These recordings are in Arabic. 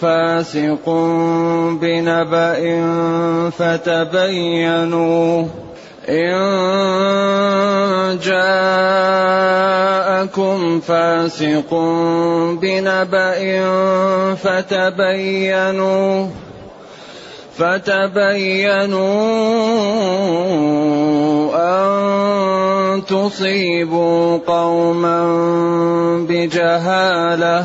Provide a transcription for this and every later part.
فاسق بنبأ فتبينوا إن جاءكم فاسق بنبأ فتبينوا فتبينوا أن تصيبوا قوما بجهالة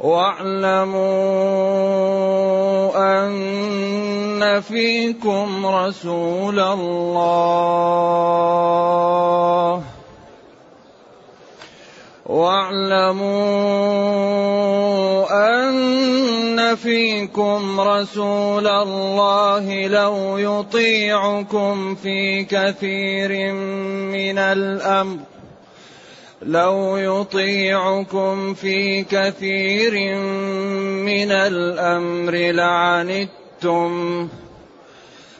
واعلموا أن فيكم رسول الله. واعلموا أن فيكم رسول الله لو يطيعكم في كثير من الأمر. لو يطيعكم في كثير من الأمر لعنتم.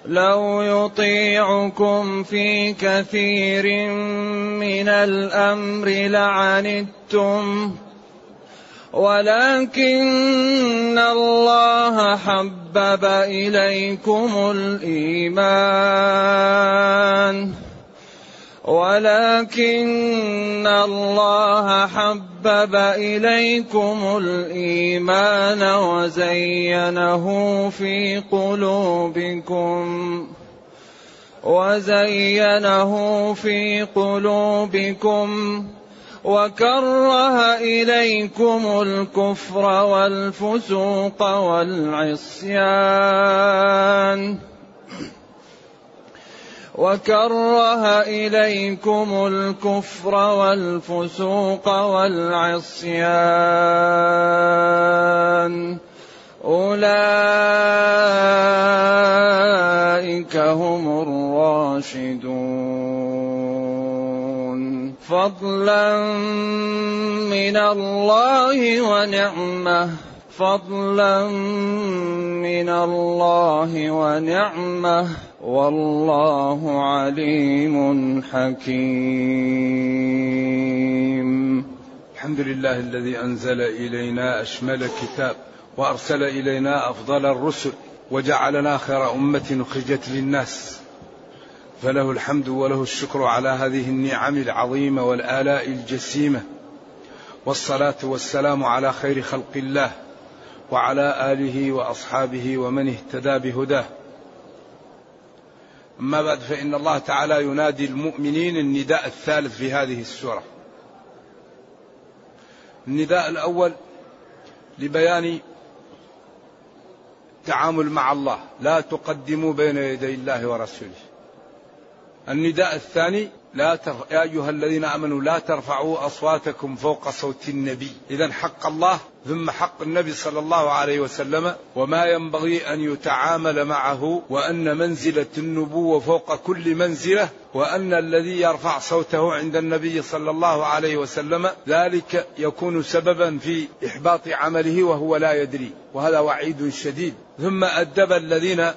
لو يطيعكم في كثير من الأمر لعنتم. ولكن الله حبب إليكم الإيمان. ولكن الله حبب إليكم الإيمان وزينه في قلوبكم وزينه في قلوبكم وكره إليكم الكفر والفسوق والعصيان وكره إليكم الكفر والفسوق والعصيان. أولئك هم الراشدون. فضلا من الله ونعمة. فضلا من الله ونعمة والله عليم حكيم. الحمد لله الذي أنزل إلينا أشمل كتاب وأرسل إلينا أفضل الرسل وجعلنا خير أمة أخرجت للناس. فله الحمد وله الشكر على هذه النعم العظيمة والآلاء الجسيمة. والصلاة والسلام على خير خلق الله. وعلى آله وأصحابه ومن اهتدى بهداه. أما بعد فإن الله تعالى ينادي المؤمنين النداء الثالث في هذه السورة. النداء الأول لبيان التعامل مع الله. لا تقدموا بين يدي الله ورسوله. النداء الثاني لا ترفع يا أيها الذين آمنوا لا ترفعوا أصواتكم فوق صوت النبي. إذا حق الله ثم حق النبي صلى الله عليه وسلم وما ينبغي أن يتعامل معه وأن منزلة النبوة فوق كل منزلة وأن الذي يرفع صوته عند النبي صلى الله عليه وسلم ذلك يكون سببا في إحباط عمله وهو لا يدري. وهذا وعيد شديد. ثم أدب الذين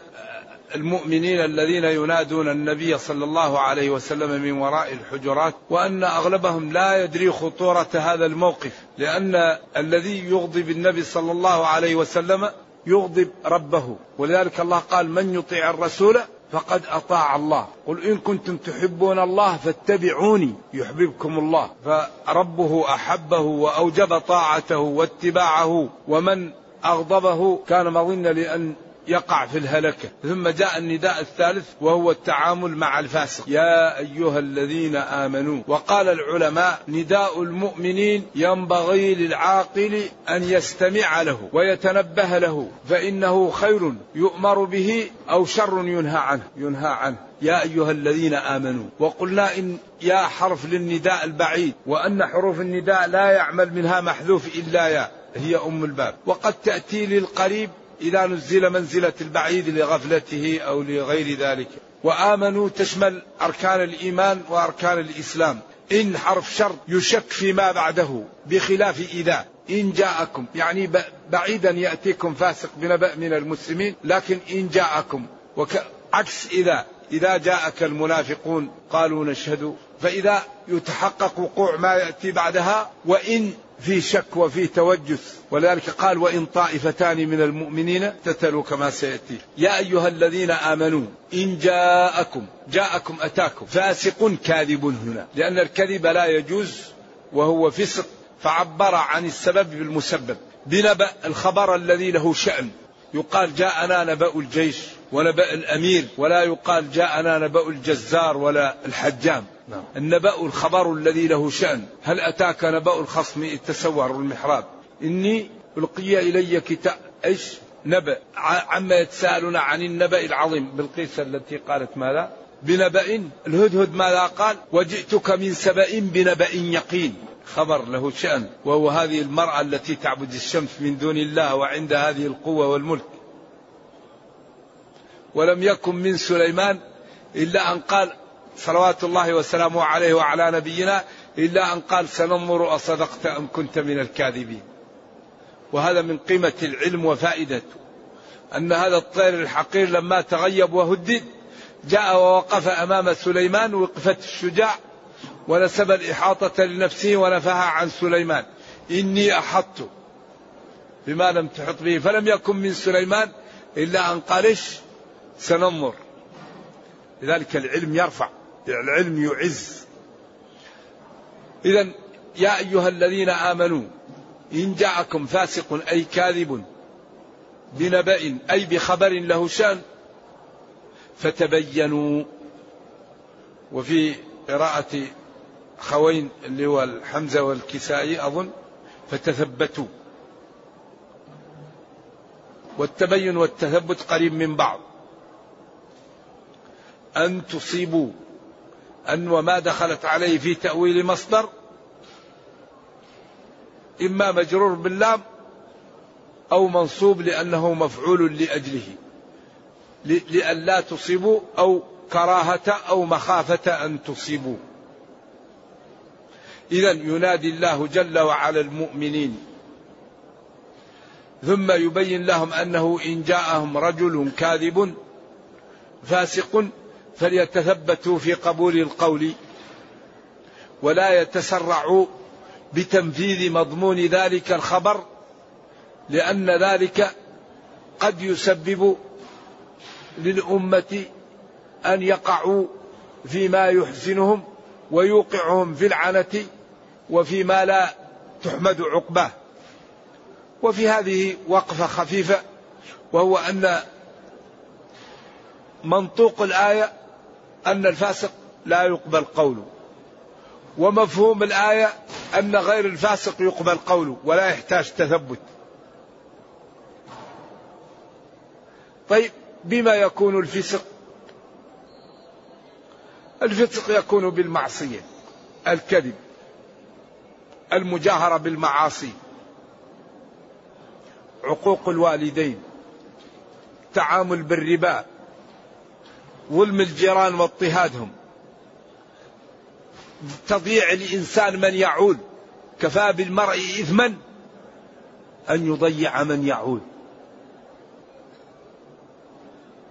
المؤمنين الذين ينادون النبي صلى الله عليه وسلم من وراء الحجرات وأن أغلبهم لا يدري خطورة هذا الموقف لأن الذي يغضب النبي صلى الله عليه وسلم يغضب ربه. ولذلك الله قال من يطيع الرسول فقد أطاع الله. قل إن كنتم تحبون الله فاتبعوني يحببكم الله. فربه أحبه وأوجب طاعته واتباعه ومن أغضبه كان مظنا لأن يقع في الهلكة. ثم جاء النداء الثالث وهو التعامل مع الفاسق. يا أيها الذين آمنوا وقال العلماء نداء المؤمنين ينبغي للعاقل أن يستمع له ويتنبه له فإنه خير يؤمر به أو شر ينهى عنه. ينهى عنه. يا أيها الذين آمنوا وقلنا إن يا حرف للنداء البعيد وأن حروف النداء لا يعمل منها محذوف إلا يا هي أم الباب. وقد تأتي للقريب إذا نزل منزلة البعيد لغفلته أو لغير ذلك. وآمنوا تشمل أركان الإيمان وأركان الإسلام. إن حرف شر يشك فيما بعده بخلاف إذا. إن جاءكم يعني بعيدا يأتيكم فاسق بنبأ من المسلمين لكن إن جاءكم. وعكس إذا. إذا جاءك المنافقون قالوا نشهد. فإذا يتحقق وقوع ما يأتي بعدها وإن في شك وفي توجس. ولذلك قال وإن طائفتان من المؤمنين اقتتلوا كما سيأتي. يا أيها الذين آمنوا إن جاءكم جاءكم أتاكم. فاسق كاذب هنا لأن الكذب لا يجوز وهو فسق. فعبر عن السبب بالمسبب. بنبأ الخبر الذي له شأن. يقال جاءنا نبأ الجيش ونبأ الأمير. ولا يقال جاءنا نبأ الجزار ولا الحجام. النبأ الخبر الذي له شأن. هل أتاك نبأ الخصم إذ تسوروا المحراب؟ إني ألقي إلي كتاب. إيش؟ نبأ. عما يتساءلون عن النبأ العظيم. بالقيس التي قالت ماذا؟ بنبأ. الهدهد ماذا قال؟ وجئتك من سبأ بنبأ يقين. خبر له شأن. وهو هذه المرأة التي تعبد الشمس من دون الله وعند هذه القوة والملك. ولم يكن من سليمان إلا أن قال صلوات الله وسلامه عليه وعلى نبينا إلا أن قال سننظر أصدقت أم كنت من الكاذبين. وهذا من قيمة العلم وفائدته أن هذا الطير الحقير لما تغيب وهدد جاء ووقف أمام سليمان وقفة الشجاع ونسب الإحاطة لنفسه ونفاها عن سليمان. إني أحطت بما لم تحط به فلم يكن من سليمان إلا أن قال سننظر. لذلك العلم يرفع. العلم يعز. إذا يا أيها الذين آمنوا إن جاءكم فاسق أي كاذب بنبأ أي بخبر له شأن فتبينوا. وفي قراءة خوين اللي هو الحمزة والكسائي أظن فتثبتوا. والتبين والتثبت قريب من بعض. أن تصيبوا أن وما دخلت عليه في تأويل مصدر إما مجرور باللام أو منصوب لأنه مفعول لأجله لئلا تصيبوا أو كراهة أو مخافة أن تصيبوا. إذا ينادي الله جل وعلا المؤمنين. ثم يبين لهم أنه إن جاءهم رجل كاذب فاسق فليتثبتوا في قبول القول ولا يتسرعوا بتنفيذ مضمون ذلك الخبر لأن ذلك قد يسبب للأمة أن يقعوا فيما يحسنهم ويوقعهم في العنة وفيما لا تحمد عقباه. وفي هذه وقفة خفيفة وهو أن منطوق الآية أن الفاسق لا يقبل قوله. ومفهوم الآية أن غير الفاسق يقبل قوله ولا يحتاج تثبت. طيب بما يكون الفسق؟ الفسق يكون بالمعصية الكذب المجاهرة بالمعاصي عقوق الوالدين تعامل بالربا ظلم الجيران واضطهادهم. تضييع الإنسان من يعول. كفى بالمرء إثما أن يضيع من يعول.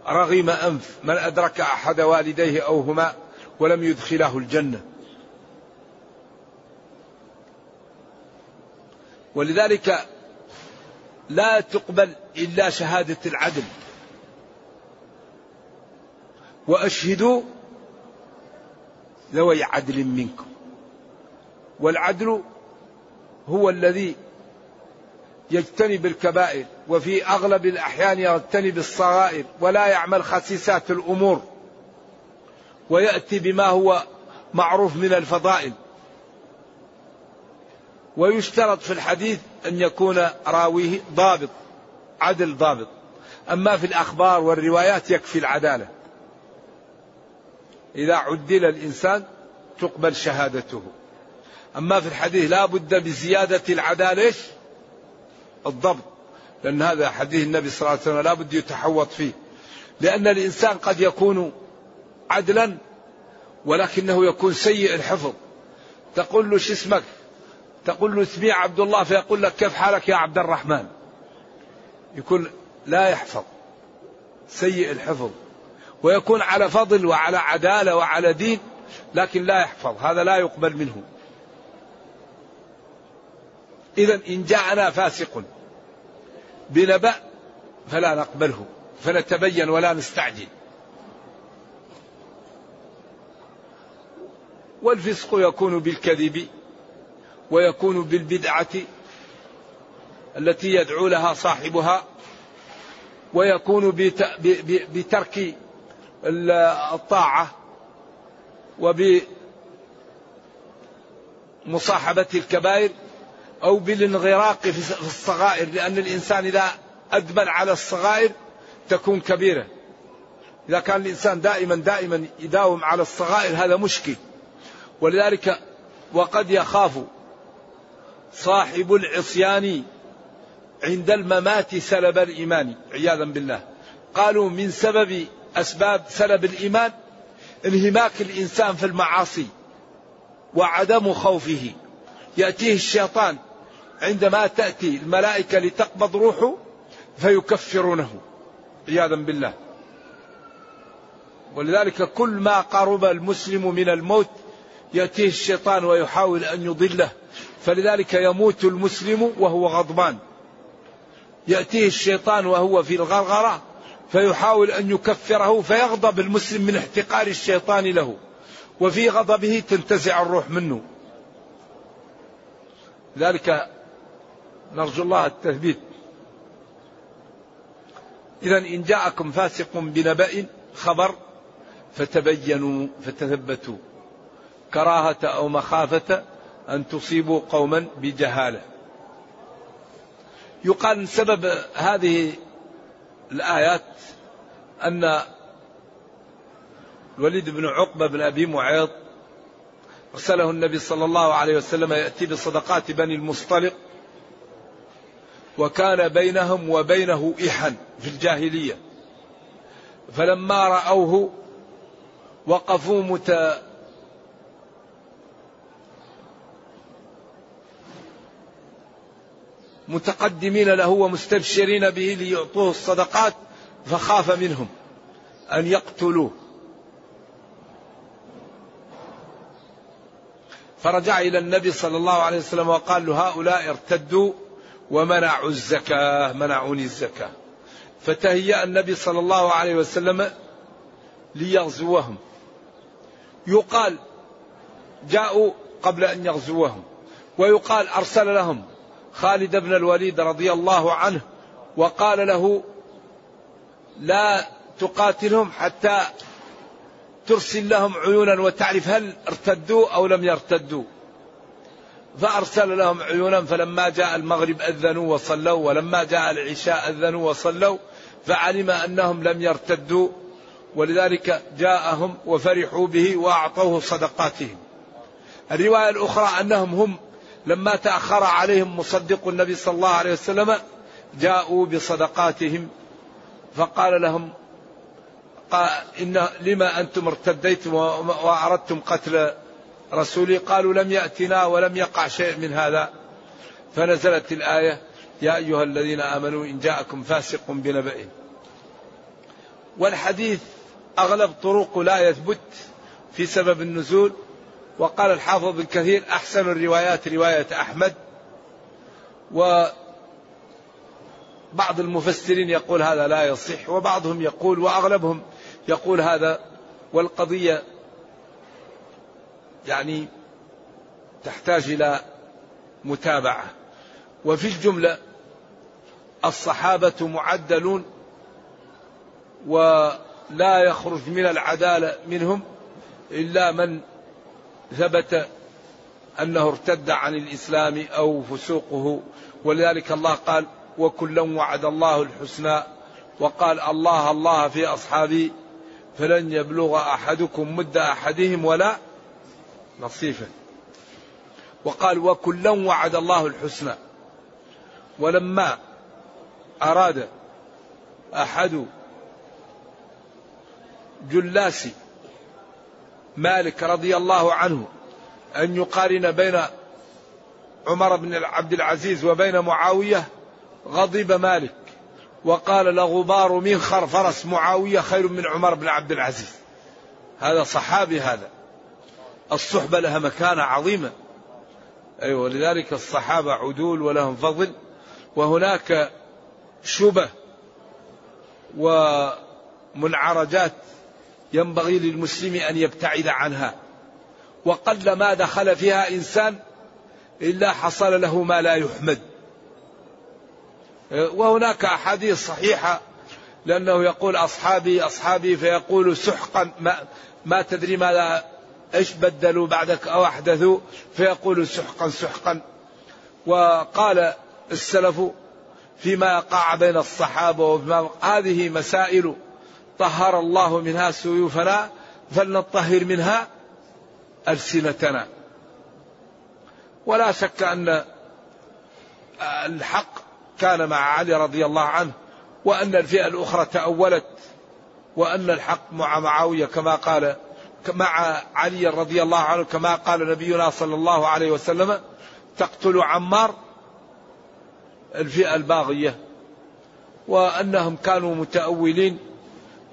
رغم أنف من أدرك أحد والديه أو هما ولم يدخله الجنة. ولذلك لا تقبل إلا شهادة العدل. وأشهدوا ذوي عدل منكم. والعدل هو الذي يجتنب الكبائر وفي أغلب الأحيان يجتنب الصغائر ولا يعمل خسيسات الأمور ويأتي بما هو معروف من الفضائل. ويشترط في الحديث أن يكون راويه ضابط عدل ضابط. أما في الأخبار والروايات يكفي العدالة. إذا عدل الإنسان تقبل شهادته. أما في الحديث لا بد بزيادة العدالة الضبط. لأن هذا حديث النبي صلى الله عليه وسلم لا بد يتحوط فيه. لأن الإنسان قد يكون عدلا ولكنه يكون سيء الحفظ. تقول له شو اسمك؟ تقول له اسمي عبد الله فيقول لك كيف حالك يا عبد الرحمن؟ يكون لا يحفظ. سيء الحفظ. ويكون على فضل وعلى عدالة وعلى دين لكن لا يحفظ. هذا لا يقبل منه. إذا إن جاءنا فاسق بنبأ فلا نقبله فنتبين ولا نستعجل. والفسق يكون بالكذب ويكون بالبدعة التي يدعو لها صاحبها ويكون بترك الطاعة وبمصاحبة الكبائر أو بالانغراق في الصغائر لأن الإنسان إذا أدمن على الصغائر تكون كبيرة. إذا كان الإنسان دائما دائما يداوم على الصغائر هذا مشكل. ولذلك وقد يخاف صاحب العصيان عند الممات سلب الإيمان عياذا بالله. قالوا من سبب أسباب سلب الإيمان انهماك الإنسان في المعاصي وعدم خوفه. يأتيه الشيطان عندما تأتي الملائكة لتقبض روحه فيكفرونه. عياذا بالله. ولذلك كل ما قرب المسلم من الموت يأتيه الشيطان ويحاول أن يضله. فلذلك يموت المسلم وهو غضبان. يأتيه الشيطان وهو في الغرغرة فيحاول أن يكفره فيغضب المسلم من احتقار الشيطان له. وفي غضبه تنتزع الروح منه. ذلك نرجو الله التثبيت. إذا إن جاءكم فاسق بنبأ خبر فتبينوا فتثبتوا. كراهة أو مخافة أن تصيبوا قوما بجهالة. يقال سبب هذه الآيات أن الوليد بن عقبة بن أبي معيط أرسله النبي صلى الله عليه وسلم يأتي بصدقات بني المصطلق وكان بينهم وبينه إحن في الجاهلية. فلما رأوه وقفوا مت متقدمين له ومستبشرين به ليعطوه الصدقات فخاف منهم أن يقتلوه. فرجع إلى النبي صلى الله عليه وسلم وقال له هؤلاء ارتدوا ومنعوا الزكاة منعوني الزكاة. فتهيأ النبي صلى الله عليه وسلم ليغزوهم. يقال جاءوا قبل أن يغزوهم ويقال أرسل لهم خالد بن الوليد رضي الله عنه وقال له لا تقاتلهم حتى ترسل لهم عيونا وتعرف هل ارتدوا أو لم يرتدوا. فأرسل لهم عيونا فلما جاء المغرب أذنوا وصلوا ولما جاء العشاء أذنوا وصلوا فعلم أنهم لم يرتدوا ولذلك جاءهم وفرحوا به وأعطوه صدقاتهم. الرواية الأخرى أنهم هم لما تأخر عليهم مصدق النبي صلى الله عليه وسلم جاءوا بصدقاتهم فقال لهم قال إن لما أنتم ارتديتم وأردتم قتل رسولي؟ قالوا لم يأتنا ولم يقع شيء من هذا. فنزلت الآية يا أيها الذين آمنوا إن جاءكم فاسق بنبأ. والحديث أغلب طرقه لا يثبت في سبب النزول وقال الحافظ بن كثير أحسن الروايات رواية أحمد و بعض المفسرين يقول هذا لا يصح وبعضهم يقول وأغلبهم يقول هذا والقضية يعني تحتاج إلى متابعة. وفي الجملة الصحابة معدلون ولا يخرج من العدالة منهم إلا من ثبت أنه ارتد عن الإسلام أو فسوقه ولذلك الله قال وكلا وعد الله الحسنى وقال الله الله في أصحابي فلن يبلغ أحدكم مد أحدهم ولا نصيفه وقال وكلا وعد الله الحسنى ولما أراد أحد جلاس مالك رضي الله عنه أن يقارن بين عمر بن عبد العزيز وبين معاوية غضب مالك وقال لغبار منخر فرس معاوية خير من عمر بن عبد العزيز. هذا صحابي هذا. الصحبة لها مكانة عظيمة. أيوة لذلك الصحابة عدول ولهم فضل. وهناك شبه ومنعرجات ينبغي للمسلم أن يبتعد عنها. وقل ما دخل فيها إنسان إلا حصل له ما لا يحمد. وهناك أحاديث صحيحة لأنه يقول أصحابي أصحابي فيقول سحقا ما, ما تدري ماذا إيش بدلوا بعدك أو أحدثوا؟ فيقول سحقا سحقا. وقال السلف فيما يقع بين الصحابة وفيما هذه مسائل طهر الله منها سيوفنا فلنطهر منها ألسنتنا. ولا شك أن الحق كان مع علي رضي الله عنه وأن الفئة الأخرى تأولت وأن الحق مع معاوية كما قال مع علي رضي الله عنه كما قال نبينا صلى الله عليه وسلم تقتل عمار الفئة الباغية وأنهم كانوا متأولين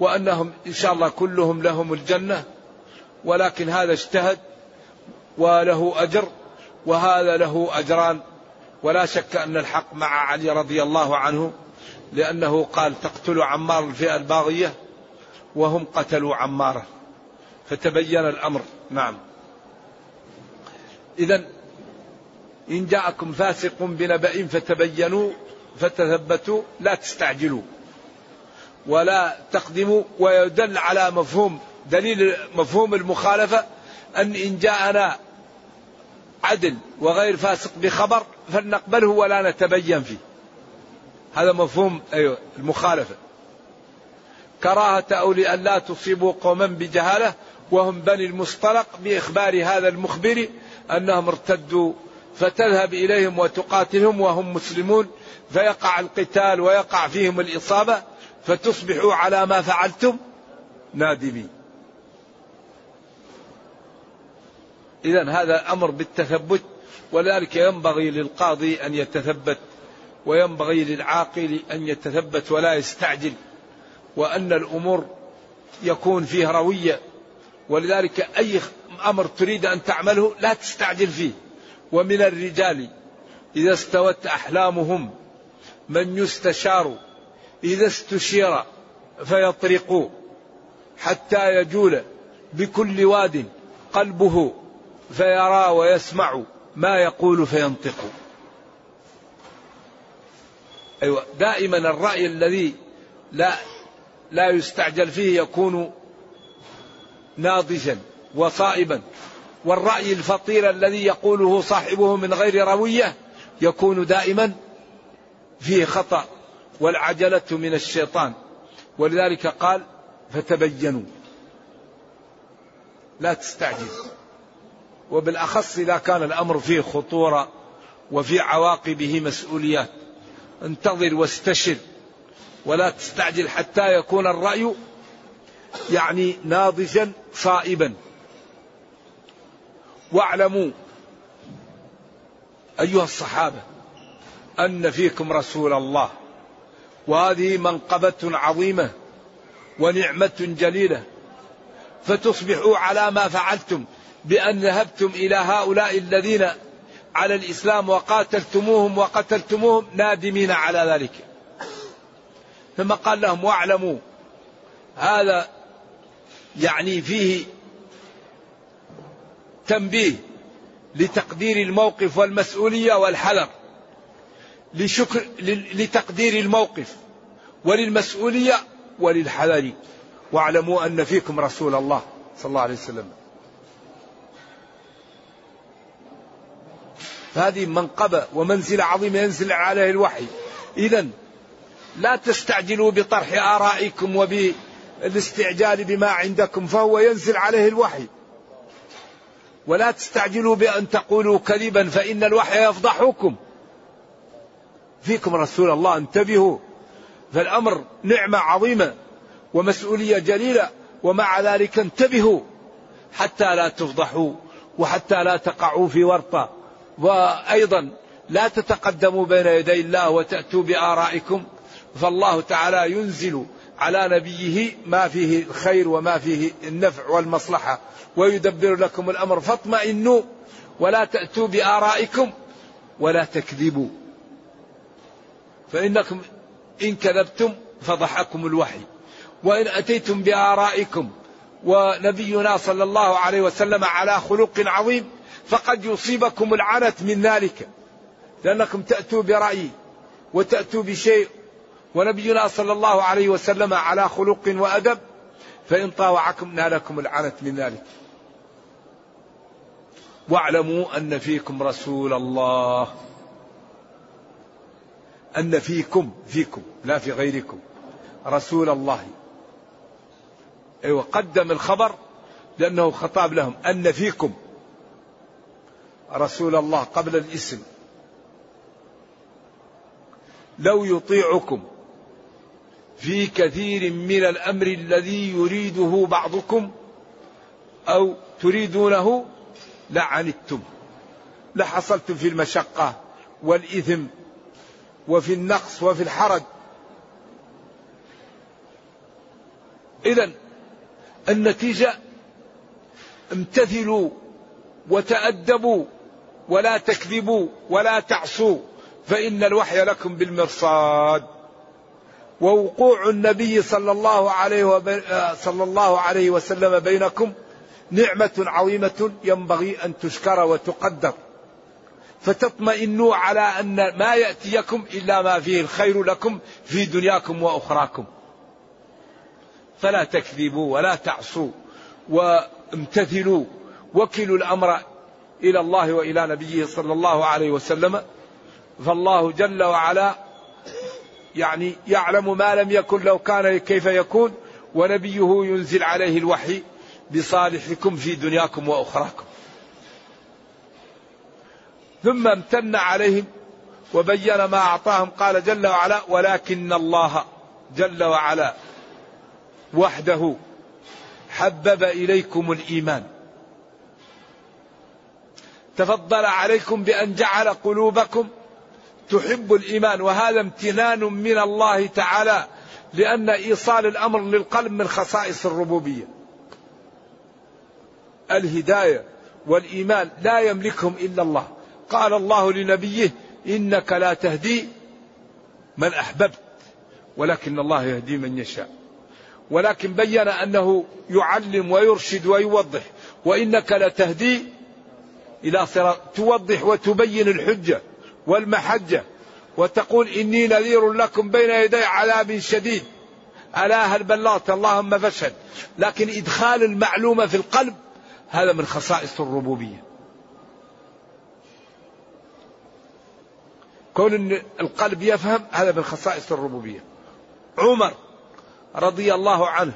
وأنهم إن شاء الله كلهم لهم الجنة ولكن هذا اجتهد وله أجر وهذا له أجران. ولا شك أن الحق مع علي رضي الله عنه لأنه قال تقتل عمار الفئة الباغية وهم قتلوا عماره. فتبين الأمر. نعم. إذا إن جاءكم فاسق بنبأ فتبينوا فتثبتوا لا تستعجلوا. ولا تقدموا ويدل على مفهوم دليل مفهوم المخالفة أن إن جاءنا عدل وغير فاسق بخبر فلنقبله ولا نتبين فيه. هذا مفهوم أيوة المخالفة. كراهة أو لأن لا تصيبوا قوما بجهالة وهم بني المصطلق بإخبار هذا المخبر أنهم ارتدوا فتذهب إليهم وتقاتلهم وهم مسلمون فيقع القتال ويقع فيهم الإصابة فتصبحوا على ما فعلتم نادمين. إذا هذا أمر بالتثبت ولذلك ينبغي للقاضي أن يتثبت وينبغي للعاقل أن يتثبت ولا يستعجل وأن الأمور يكون فيه روية. ولذلك أي أمر تريد أن تعمله لا تستعجل فيه. ومن الرجال إذا استوت أحلامهم من يستشار إذا استشير فيطرق حتى يجول بكل واد قلبه فيرى ويسمع ما يقول فينطق. أيوة دائما الرأي الذي لا لا يستعجل فيه يكون ناضجا وصائبا. والرأي الفطير الذي يقوله صاحبه من غير روية يكون دائما فيه خطأ. والعجلة من الشيطان. ولذلك قال فتبينوا. لا تستعجل. وبالأخص إذا كان الأمر فيه خطورة وفي عواقبه مسؤوليات. انتظر واستشر. ولا تستعجل حتى يكون الرأي يعني ناضجا صائبا. واعلموا أيها الصحابة أن فيكم رسول الله. وهذه منقبة عظيمة ونعمة جليلة. فتصبحوا على ما فعلتم بأن ذهبتم إلى هؤلاء الذين على الإسلام وقاتلتموهم وقتلتموهم نادمين على ذلك. ثم قال لهم واعلموا هذا يعني فيه تنبيه لتقدير الموقف والمسؤولية والحذر. لشكر لتقدير الموقف وللمسؤولية وللحذر واعلموا أن فيكم رسول الله صلى الله عليه وسلم. هذه منقبة ومنزلة عظيمة ينزل عليه الوحي. إذا لا تستعجلوا بطرح آرائكم وبالاستعجال بما عندكم فهو ينزل عليه الوحي. ولا تستعجلوا بأن تقولوا كذبا فإن الوحي يفضحكم. فيكم رسول الله انتبهوا. فالأمر نعمة عظيمة ومسؤولية جليلة ومع ذلك انتبهوا حتى لا تفضحوا وحتى لا تقعوا في ورطة. وأيضا لا تتقدموا بين يدي الله وتأتوا بآرائكم فالله تعالى ينزل على نبيه ما فيه الخير وما فيه النفع والمصلحة ويدبر لكم الأمر. فاطمئنوا ولا تأتوا بآرائكم ولا تكذبوا. فإنكم إن كذبتم فضحكم الوحي وإن أتيتم بآرائكم ونبينا صلى الله عليه وسلم على خلق عظيم فقد يصيبكم العنت من ذلك لأنكم تأتوا برأي وتأتوا بشيء ونبينا صلى الله عليه وسلم على خلق وأدب فإن طاوعكم نالكم العنت من ذلك. واعلموا أن فيكم رسول الله. أن فيكم فيكم لا في غيركم رسول الله. أيوة قدم الخبر لأنه خطاب لهم أن فيكم رسول الله قبل الاسم. لو يطيعكم في كثير من الأمر الذي يريده بعضكم أو تريدونه لعنتم لحصلتم في المشقة والإثم. وفي النقص وفي الحرج اذا النتيجة امتثلوا وتأدبوا ولا تكذبوا ولا تعصوا فإن الوحي لكم بالمرصاد ووقوع النبي صلى الله عليه. صلى الله عليه وسلم بينكم نعمة عظيمة ينبغي أن تشكر وتقدر فتطمئنوا على أن ما يأتيكم إلا ما فيه الخير لكم في دنياكم وأخراكم فلا تكذبوا ولا تعصوا وامتثلوا وكلوا الأمر إلى الله وإلى نبيه صلى الله عليه وسلم فالله جل وعلا يعني يعلم ما لم يكن لو كان كيف يكون ونبيه ينزل عليه الوحي بصالحكم في دنياكم وأخراكم. ثم امتن عليهم وبين ما أعطاهم قال جل وعلا ولكن الله جل وعلا وحده حبب إليكم الإيمان تفضل عليكم بأن جعل قلوبكم تحب الإيمان وهذا امتنان من الله تعالى لأن إيصال الأمر للقلب من خصائص الربوبية. الهداية والإيمان لا يملكهم إلا الله. قال الله لنبيه إنك لا تهدي من أحببت ولكن الله يهدي من يشاء. ولكن بين أنه يعلم ويرشد ويوضح وإنك لتهدي إلى صراط توضح وتبين الحجة والمحجة وتقول إني نذير لكم بين يدي عذاب شديد. ألا هل بلغت اللهم فاشهد؟ لكن إدخال المعلومة في القلب هذا من خصائص الربوبية. كون إن القلب يفهم هذا من خصائص الربوبية. عمر رضي الله عنه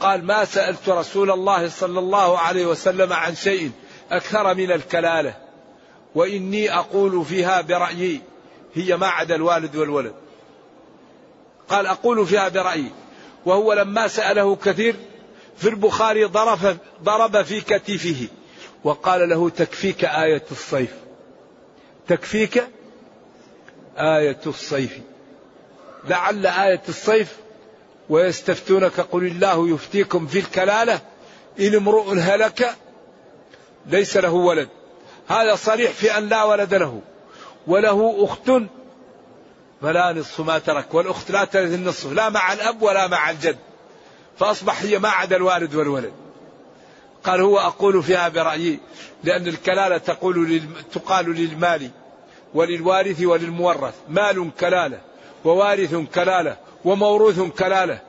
قال ما سألت رسول الله صلى الله عليه وسلم عن شيء أكثر من الكلالة وإني أقول فيها برأيي هي ما عدا الوالد والولد قال أقول فيها برأيي وهو لما سأله كثير في البخاري ضرب, ضرب في كتفه وقال له تكفيك آية الصيف تكفيك آية الصيف. لعل آية الصيف ويستفتونك قل الله يفتيكم في الكلالة. إن امرؤ هلك ليس له ولد. هذا صريح في أن لا ولد له. وله أخت فلا نصف ما ترك. والأخت لا ترث النصف. لا مع الأب ولا مع الجد. فأصبح هي ما عدا الوالد والولد. قال هو أقول فيها برأيي لأن الكلالة تقول تقال للمال. وللوارث وللمورث مال كلالة ووارث كلالة وموروث كلالة.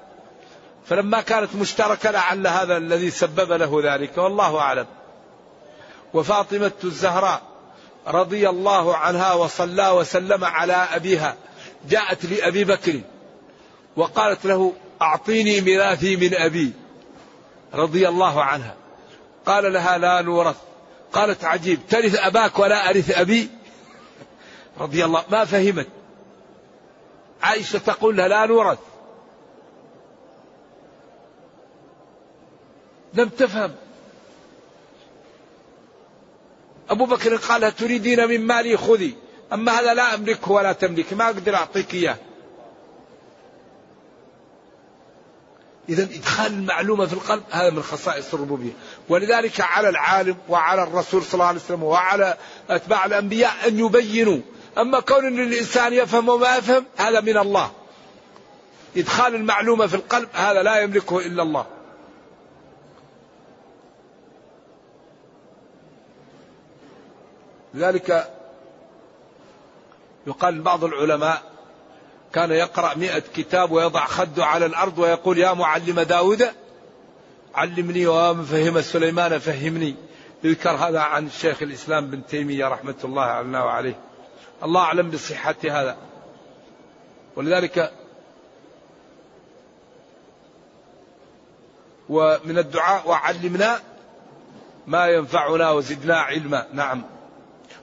فلما كانت مشتركة لعل هذا الذي سبب له ذلك والله أعلم. وفاطمة الزهراء رضي الله عنها وصلى وسلم على أبيها جاءت لأبي بكر وقالت له أعطيني ميراثي من أبي رضي الله عنها. قال لها لا نورث. قالت عجيب ترث أباك ولا أرث أبي؟ رضي الله ما فهمت. عائشة تقول لها لا نورث. لم تفهم. أبو بكر قال تريدين من مالي؟ خذي. أما هذا لا أملكه ولا تملك. ما أقدر أعطيك إياه. إذا إدخال المعلومة في القلب هذا من خصائص الربوبية. ولذلك على العالم وعلى الرسول صلى الله عليه وسلم وعلى أتباع الأنبياء أن يبينوا. أما كون أن الإنسان يفهم وما يفهم هذا من الله. إدخال المعلومة في القلب هذا لا يملكه إلا الله. لذلك يقال بعض العلماء كان يقرأ مئة كتاب ويضع خده على الأرض ويقول يا معلم داود علمني ومفهم سليمان فهمني. يذكر هذا عن الشيخ الإسلام بن تيمية رحمة الله علينا وعليه الله أعلم بصحة هذا. ولذلك ومن الدعاء وعلمنا ما ينفعنا وزدنا علما. نعم.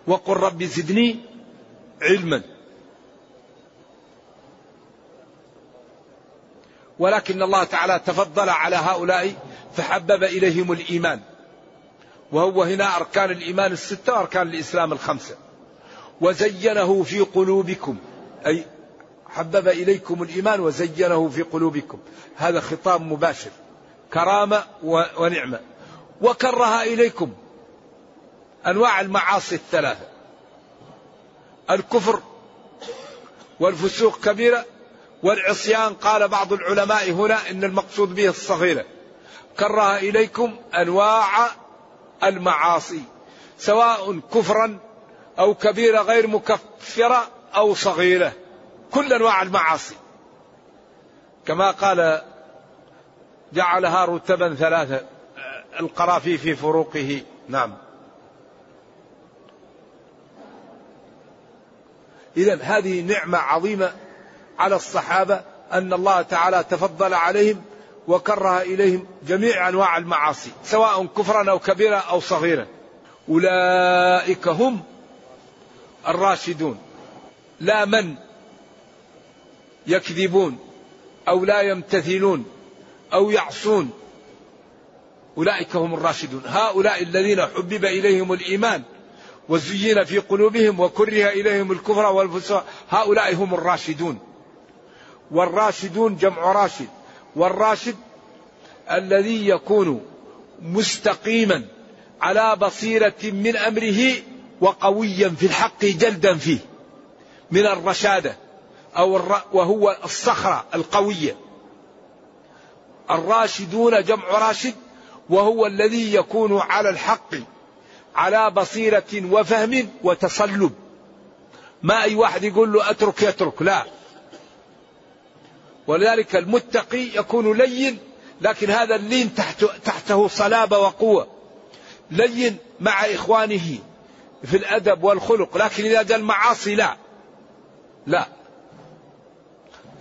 وقل رب زدني علما. ولكن الله تعالى تفضل على هؤلاء فحبب إليهم الإيمان. وهو هنا أركان الإيمان الستة وأركان الإسلام الخمسة. وزينه في قلوبكم. أي حبب إليكم الإيمان وزينه في قلوبكم. هذا خطاب مباشر. كرامة ونعمة. وكره إليكم. أنواع المعاصي الثلاثة. الكفر والفسوق كبيرة. والعصيان قال بعض العلماء هنا إن المقصود به الصغيرة. كره إليكم أنواع المعاصي. سواء كفرا أو كبيرة غير مكفرة أو صغيرة. كل أنواع المعاصي. كما قال جعلها رتبا ثلاثة القرافي في فروقه. نعم. اذا هذه نعمة عظيمة على الصحابة أن الله تعالى تفضل عليهم وكره إليهم جميع أنواع المعاصي سواء كفرا أو كبيرة أو صغيرة. أولئك هم الراشدون لا من يكذبون أو لا يمتثلون أو يعصون. أولئك هم الراشدون. هؤلاء الذين حبب إليهم الإيمان وزين في قلوبهم وكره إليهم الكفر والفسوق هؤلاء هم الراشدون. والراشدون جمع راشد. والراشد الذي يكون مستقيما على بصيرة من أمره وقويا في الحق جلدا فيه من الرشادة أو الر... وهو الصخرة القوية. الراشدون جمع راشد وهو الذي يكون على الحق على بصيرة وفهم وتصلب ما أي واحد يقول له أترك يترك. لا. ولذلك المتقي يكون لين لكن هذا اللين تحت تحته صلابة وقوة. لين مع إخوانه. في الأدب والخلق لكن إذا قال معاصي لا. لا.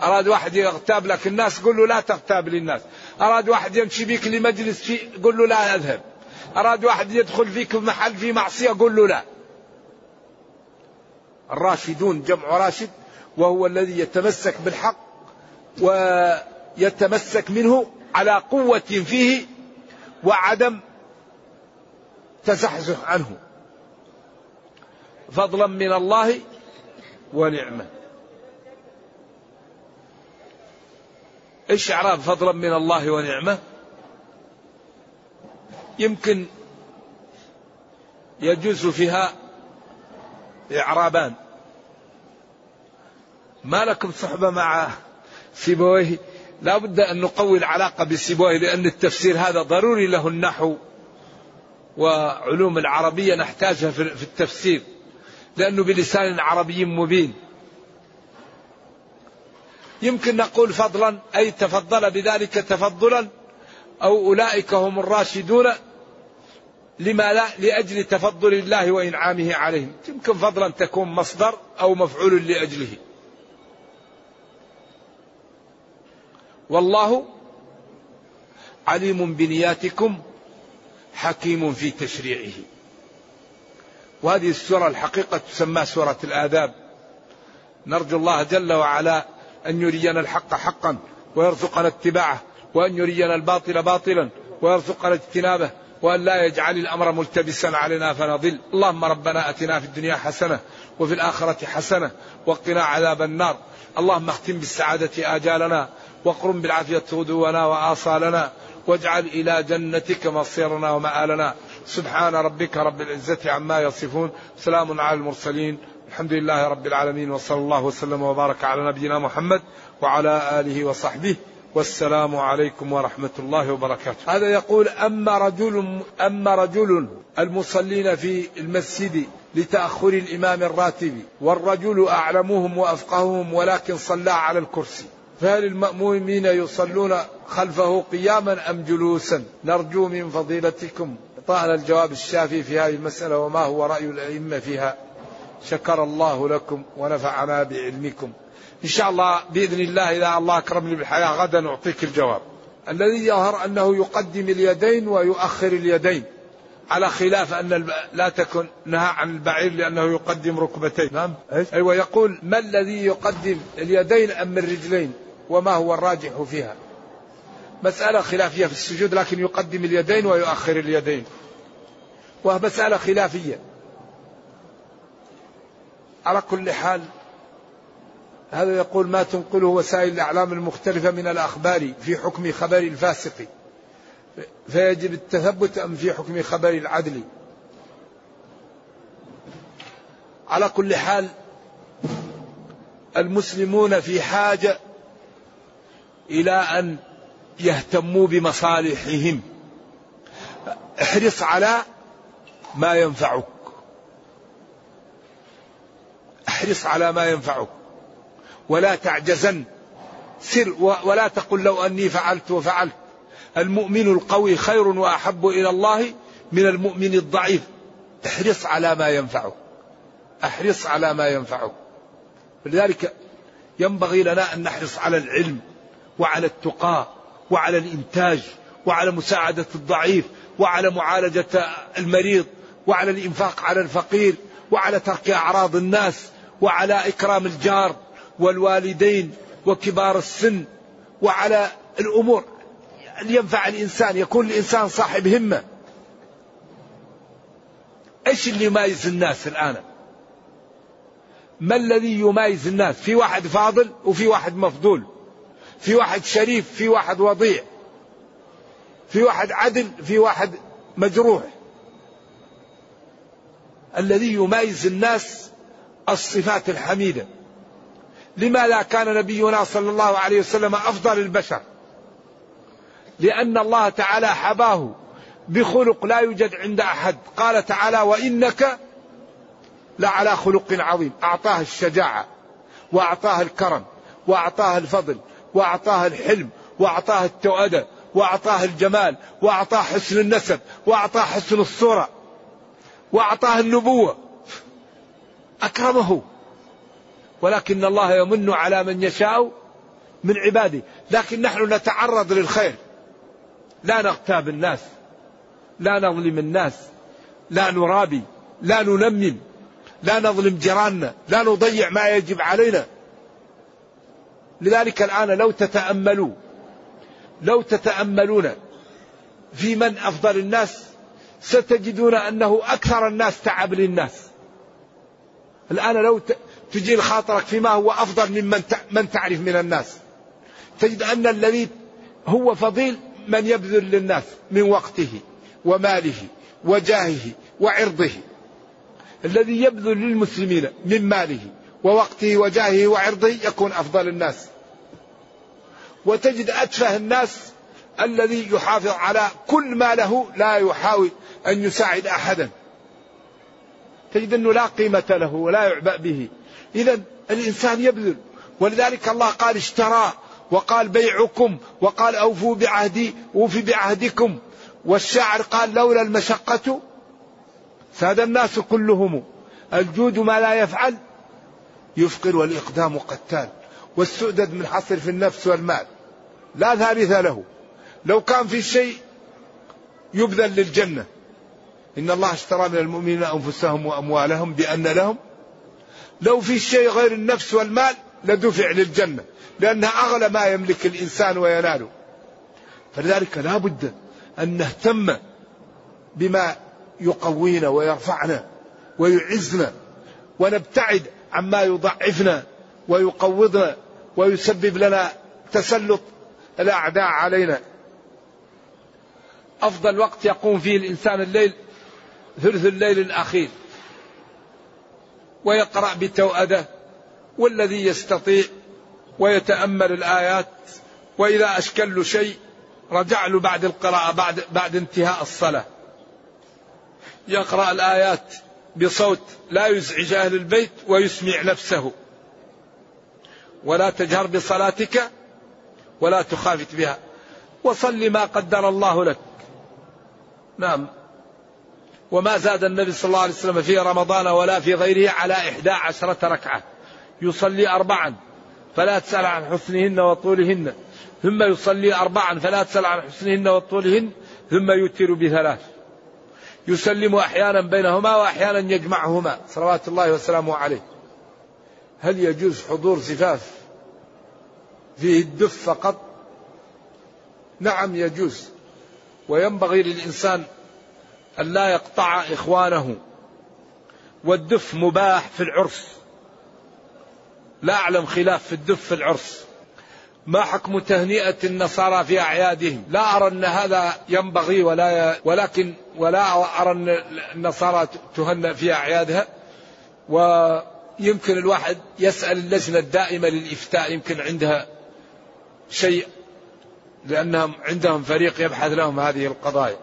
أراد واحد يغتاب لك الناس قل له لا تغتاب للناس. أراد واحد يمشي بك لمجلس شيء قل له لا أذهب. أراد واحد يدخل فيك محل في معصية قل له لا. الراشدون جمع راشد وهو الذي يتمسك بالحق ويتمسك منه على قوة فيه وعدم تزحزح عنه. فضلا من الله ونعمة. إيش اعراب فضلا من الله ونعمة. يمكن يجوز فيها إعرابان. ما لكم صحبة مع سيبويه؟ لا بد أن نقوي العلاقة بسيبويه لأن التفسير هذا ضروري له النحو وعلوم العربية نحتاجها في التفسير. لأنه بلسان عربي مبين. يمكن نقول فضلا أي تفضل بذلك تفضلا أو أولئك هم الراشدون لما لا لأجل تفضل الله وإنعامه عليهم. يمكن فضلا تكون مصدر أو مفعول لأجله. والله عليم بنياتكم حكيم في تشريعه. وهذه السورة الحقيقة تسمى سورة الآداب. نرجو الله جل وعلا أن يرينا الحق حقا ويرزقنا اتباعه وأن يرينا الباطل باطلا ويرزقنا اجتنابه وأن لا يجعل الأمر ملتبسا علينا فنضل اللهم ربنا أتنا في الدنيا حسنة وفي الآخرة حسنة وقنا عذاب النار. اللهم اختم بالسعادة آجالنا واقرم بالعافية غدونا وآصالنا واجعل إلى جنتك مصيرنا ومآلنا. سبحان ربك رب العزة عما يصفون سلام على المرسلين الحمد لله رب العالمين وصلى الله وسلم وبارك على نبينا محمد وعلى آله وصحبه والسلام عليكم ورحمة الله وبركاته. هذا يقول أما رجل أما رجل المصلين في المسجد لتأخر الإمام الراتب والرجل أعلمهم وأفقههم ولكن صلى على الكرسي فهل المأمومين يصلون خلفه قياما أم جلوسا؟ نرجو من فضيلتكم إعطانا الجواب الشافي في هذه المسألة وما هو رأي الأئمة فيها. شكر الله لكم ونفعنا بعلمكم. إن شاء الله بإذن الله إذا الله أكرمني بالحياة غدا أعطيك الجواب. الذي يظهر أنه يقدم اليدين ويؤخر اليدين على خلاف أن لا تكن نهى عن البعير لأنه يقدم ركبتين. نعم أيوة يقول ما الذي يقدم اليدين أم الرجلين؟ وما هو الراجح فيها؟ مسألة خلافية في السجود لكن يقدم اليدين ويؤخر اليدين. وهي مسألة خلافية. على كل حال هذا يقول ما تنقله وسائل الأعلام المختلفة من الأخبار في حكم خبر الفاسق. فيجب التثبت أم في حكم خبر العدل؟ على كل حال المسلمون في حاجة إلى أن يهتموا بمصالحهم. احرص على ما ينفعك. احرص على ما ينفعك. ولا تعجزن. سر ولا تقل لو أني فعلت وفعلت. المؤمن القوي خير وأحب إلى الله من المؤمن الضعيف. احرص على ما ينفعك. احرص على ما ينفعك. لذلك ينبغي لنا أن نحرص على العلم وعلى التقى. وعلى الإنتاج وعلى مساعدة الضعيف وعلى معالجة المريض وعلى الإنفاق على الفقير وعلى ترك أعراض الناس وعلى إكرام الجار والوالدين وكبار السن وعلى الأمور اللي ينفع الإنسان. يكون الإنسان صاحب همة. إيش اللي يميز الناس الآن؟ ما الذي يميز الناس؟ في واحد فاضل وفي واحد مفضول. في واحد شريف في واحد وضيع في واحد عدل في واحد مجروح. الذي يميز الناس الصفات الحميدة. لماذا كان نبينا صلى الله عليه وسلم أفضل البشر. لأن الله تعالى حباه بخلق لا يوجد عند أحد. قال تعالى وإنك لعلى خلق عظيم أعطاه الشجاعة وأعطاه الكرم وأعطاه الفضل وأعطاه الحلم وأعطاه التؤدة وأعطاه الجمال وأعطاه حسن النسب وأعطاه حسن الصورة وأعطاه النبوة. أكرمه. ولكن الله يمن على من يشاء من عباده. لكن نحن نتعرض للخير. لا نغتاب الناس. لا نظلم الناس. لا نرابي. لا ننمم. لا نظلم جيراننا. لا نضيع ما يجب علينا. لذلك الآن لو تتأملوا لو تتأملون في من أفضل الناس ستجدون أنه أكثر الناس تعب للناس. الآن لو تجي لخاطرك فيما هو أفضل ممن من تعرف من الناس. تجد أن الذي هو فضيل من يبذل للناس من وقته وماله وجاهه وعرضه. الذي يبذل للمسلمين من ماله. ووقته وجاهه وعرضه يكون أفضل الناس. وتجد أتفه الناس الذي يحافظ على كل ما له لا يحاول أن يساعد أحدا. تجد أنه لا قيمة له ولا يعبأ به. إذا الإنسان يبذل. ولذلك الله قال اشترى وقال بيعكم وقال أوفوا بعهدي أوفي بعهدكم. والشاعر قال لولا المشقة ساد الناس كلهم. الجود ما لا يفعل يفقر والإقدام قتال والسؤدد من حصر في النفس والمال. لا ثالث له. لو كان في شيء يبذل للجنة. إن الله اشترى من المؤمنين أنفسهم وأموالهم بأن لهم لو في شيء غير النفس والمال لدفع للجنة. لأنها أغلى ما يملك الإنسان ويناله. فلذلك لا بد أن نهتم بما يقوينا ويرفعنا ويعزنا ونبتعد عما يضعفنا ويقوضنا ويسبب لنا تسلط. الأعداء علينا. أفضل وقت يقوم فيه الإنسان الليل ثلث الليل الأخير. ويقرأ بتوأدة والذي يستطيع ويتأمل الآيات. وإذا أشكل له شيء رجع له بعد القراءة بعد بعد انتهاء الصلاة. يقرأ الآيات. بصوت لا يزعج أهل البيت ويسمع نفسه. ولا تجهر بصلاتك ولا تخافت بها. وصل ما قدر الله لك. نعم. وما زاد النبي صلى الله عليه وسلم في رمضان ولا في غيره على إحدى عشرة ركعة. يصلي أربعا فلا تسأل عن حسنهن وطولهن. ثم يصلي أربعا فلا تسأل عن حسنهن وطولهن. ثم يوتر بثلاث. يسلم أحيانا بينهما وأحيانا يجمعهما. صلوات الله وسلامه عليه. هل يجوز حضور زفاف فيه الدف فقط؟ نعم يجوز. وينبغي للإنسان أن لا يقطع إخوانه. والدف مباح في العرس. لا أعلم خلاف في الدف في العرس. ما حكم تهنئة النصارى في أعيادهم؟ لا أرى أن هذا ينبغي ولا ي... ولكن ولا أرى أن النصارى تهنأ في أعيادها. ويمكن الواحد يسأل اللجنة الدائمة للإفتاء يمكن عندها شيء لأنهم عندهم فريق يبحث لهم هذه القضايا.